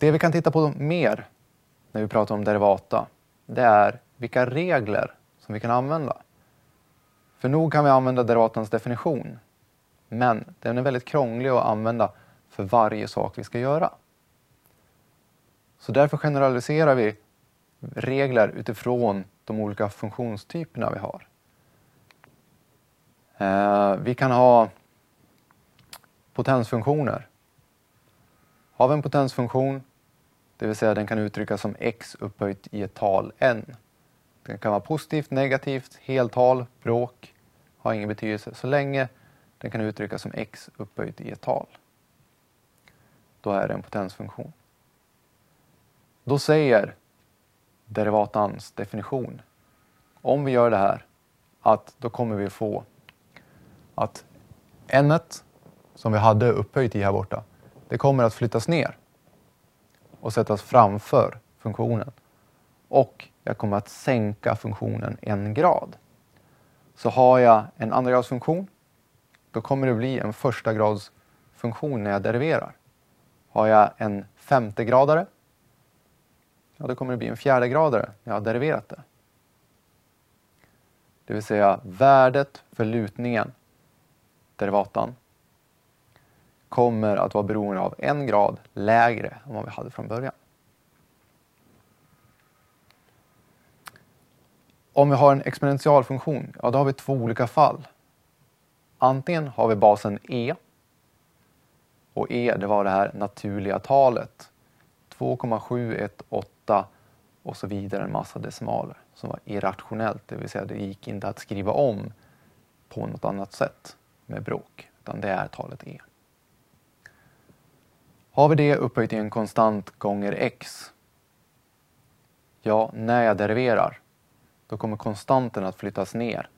Det vi kan titta på mer när vi pratar om derivata, det är vilka regler som vi kan använda. För nog kan vi använda derivatans definition, men den är väldigt krånglig att använda för varje sak vi ska göra. Så därför generaliserar vi regler utifrån de olika funktionstyperna vi har. Eh, vi kan ha potensfunktioner. Har vi en potensfunktion, det vill säga den kan uttryckas som x upphöjt i ett tal n. Den kan vara positivt, negativt, heltal, bråk, har ingen betydelse så länge den kan uttryckas som x upphöjt i ett tal. Då är det en potensfunktion. Då säger derivatans definition, om vi gör det här, att då kommer vi få att n som vi hade upphöjt i här borta, det kommer att flyttas ner och sättas framför funktionen. Och jag kommer att sänka funktionen en grad. Så har jag en andragradsfunktion, då kommer det bli en första grads funktion när jag deriverar. Har jag en femtegradare, ja då kommer det bli en fjärdegradare när jag har deriverat det. Det vill säga värdet för lutningen, derivatan, kommer att vara beroende av en grad lägre än vad vi hade från början. Om vi har en exponentialfunktion, ja då har vi två olika fall. Antingen har vi basen e och e det var det här naturliga talet 2,718 och så vidare en massa decimaler som var irrationellt, det vill säga det gick inte att skriva om på något annat sätt med bråk, utan det är talet e. Har vi det upphöjt i en konstant gånger x, ja, när jag deriverar, då kommer konstanten att flyttas ner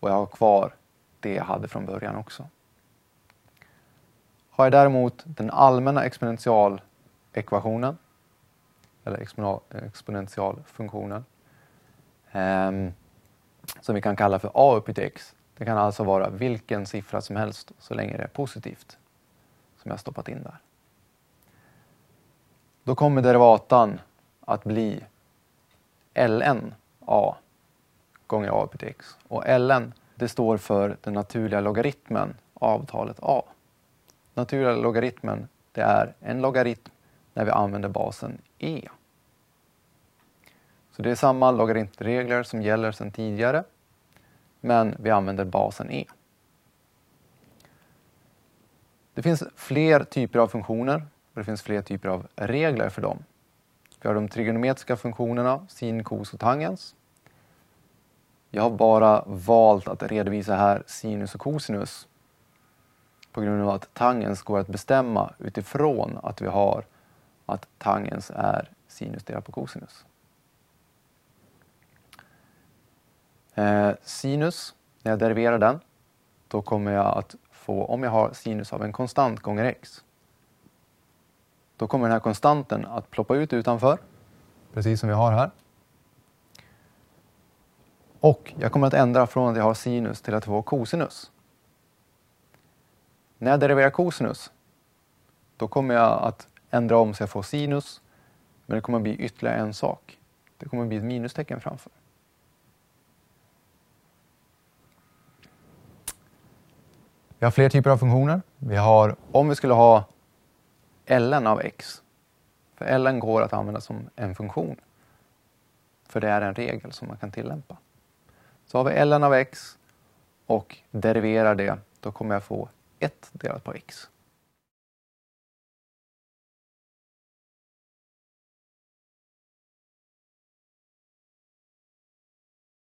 och jag har kvar det jag hade från början också. Har jag däremot den allmänna exponentialekvationen, eller exponentialfunktionen, eh, som vi kan kalla för a upphöjt till x. Det kan alltså vara vilken siffra som helst så länge det är positivt som jag stoppat in där. Då kommer derivatan att bli ln a gånger a upphöjt till x. Och ln det står för den naturliga logaritmen av talet a. Naturliga logaritmen det är en logaritm när vi använder basen e. Så det är samma logaritmregler som gäller sedan tidigare, men vi använder basen e. Det finns fler typer av funktioner och det finns fler typer av regler för dem. Vi har de trigonometriska funktionerna sin, kos och tangens. Jag har bara valt att redovisa här sinus och kosinus på grund av att tangens går att bestämma utifrån att vi har att tangens är sinus delat på kosinus. Eh, sinus, när jag deriverar den, då kommer jag att få, om jag har sinus av en konstant gånger x, då kommer den här konstanten att ploppa ut utanför, precis som vi har här. Och jag kommer att ändra från att jag har sinus till att få kosinus. När jag deriverar kosinus, då kommer jag att ändra om så jag får sinus, men det kommer att bli ytterligare en sak. Det kommer att bli ett minustecken framför. Vi har fler typer av funktioner. Vi har, om vi skulle ha ln av x, för ln går att använda som en funktion, för det är en regel som man kan tillämpa. Så har vi ln av x och deriverar det, då kommer jag få 1 delat på x.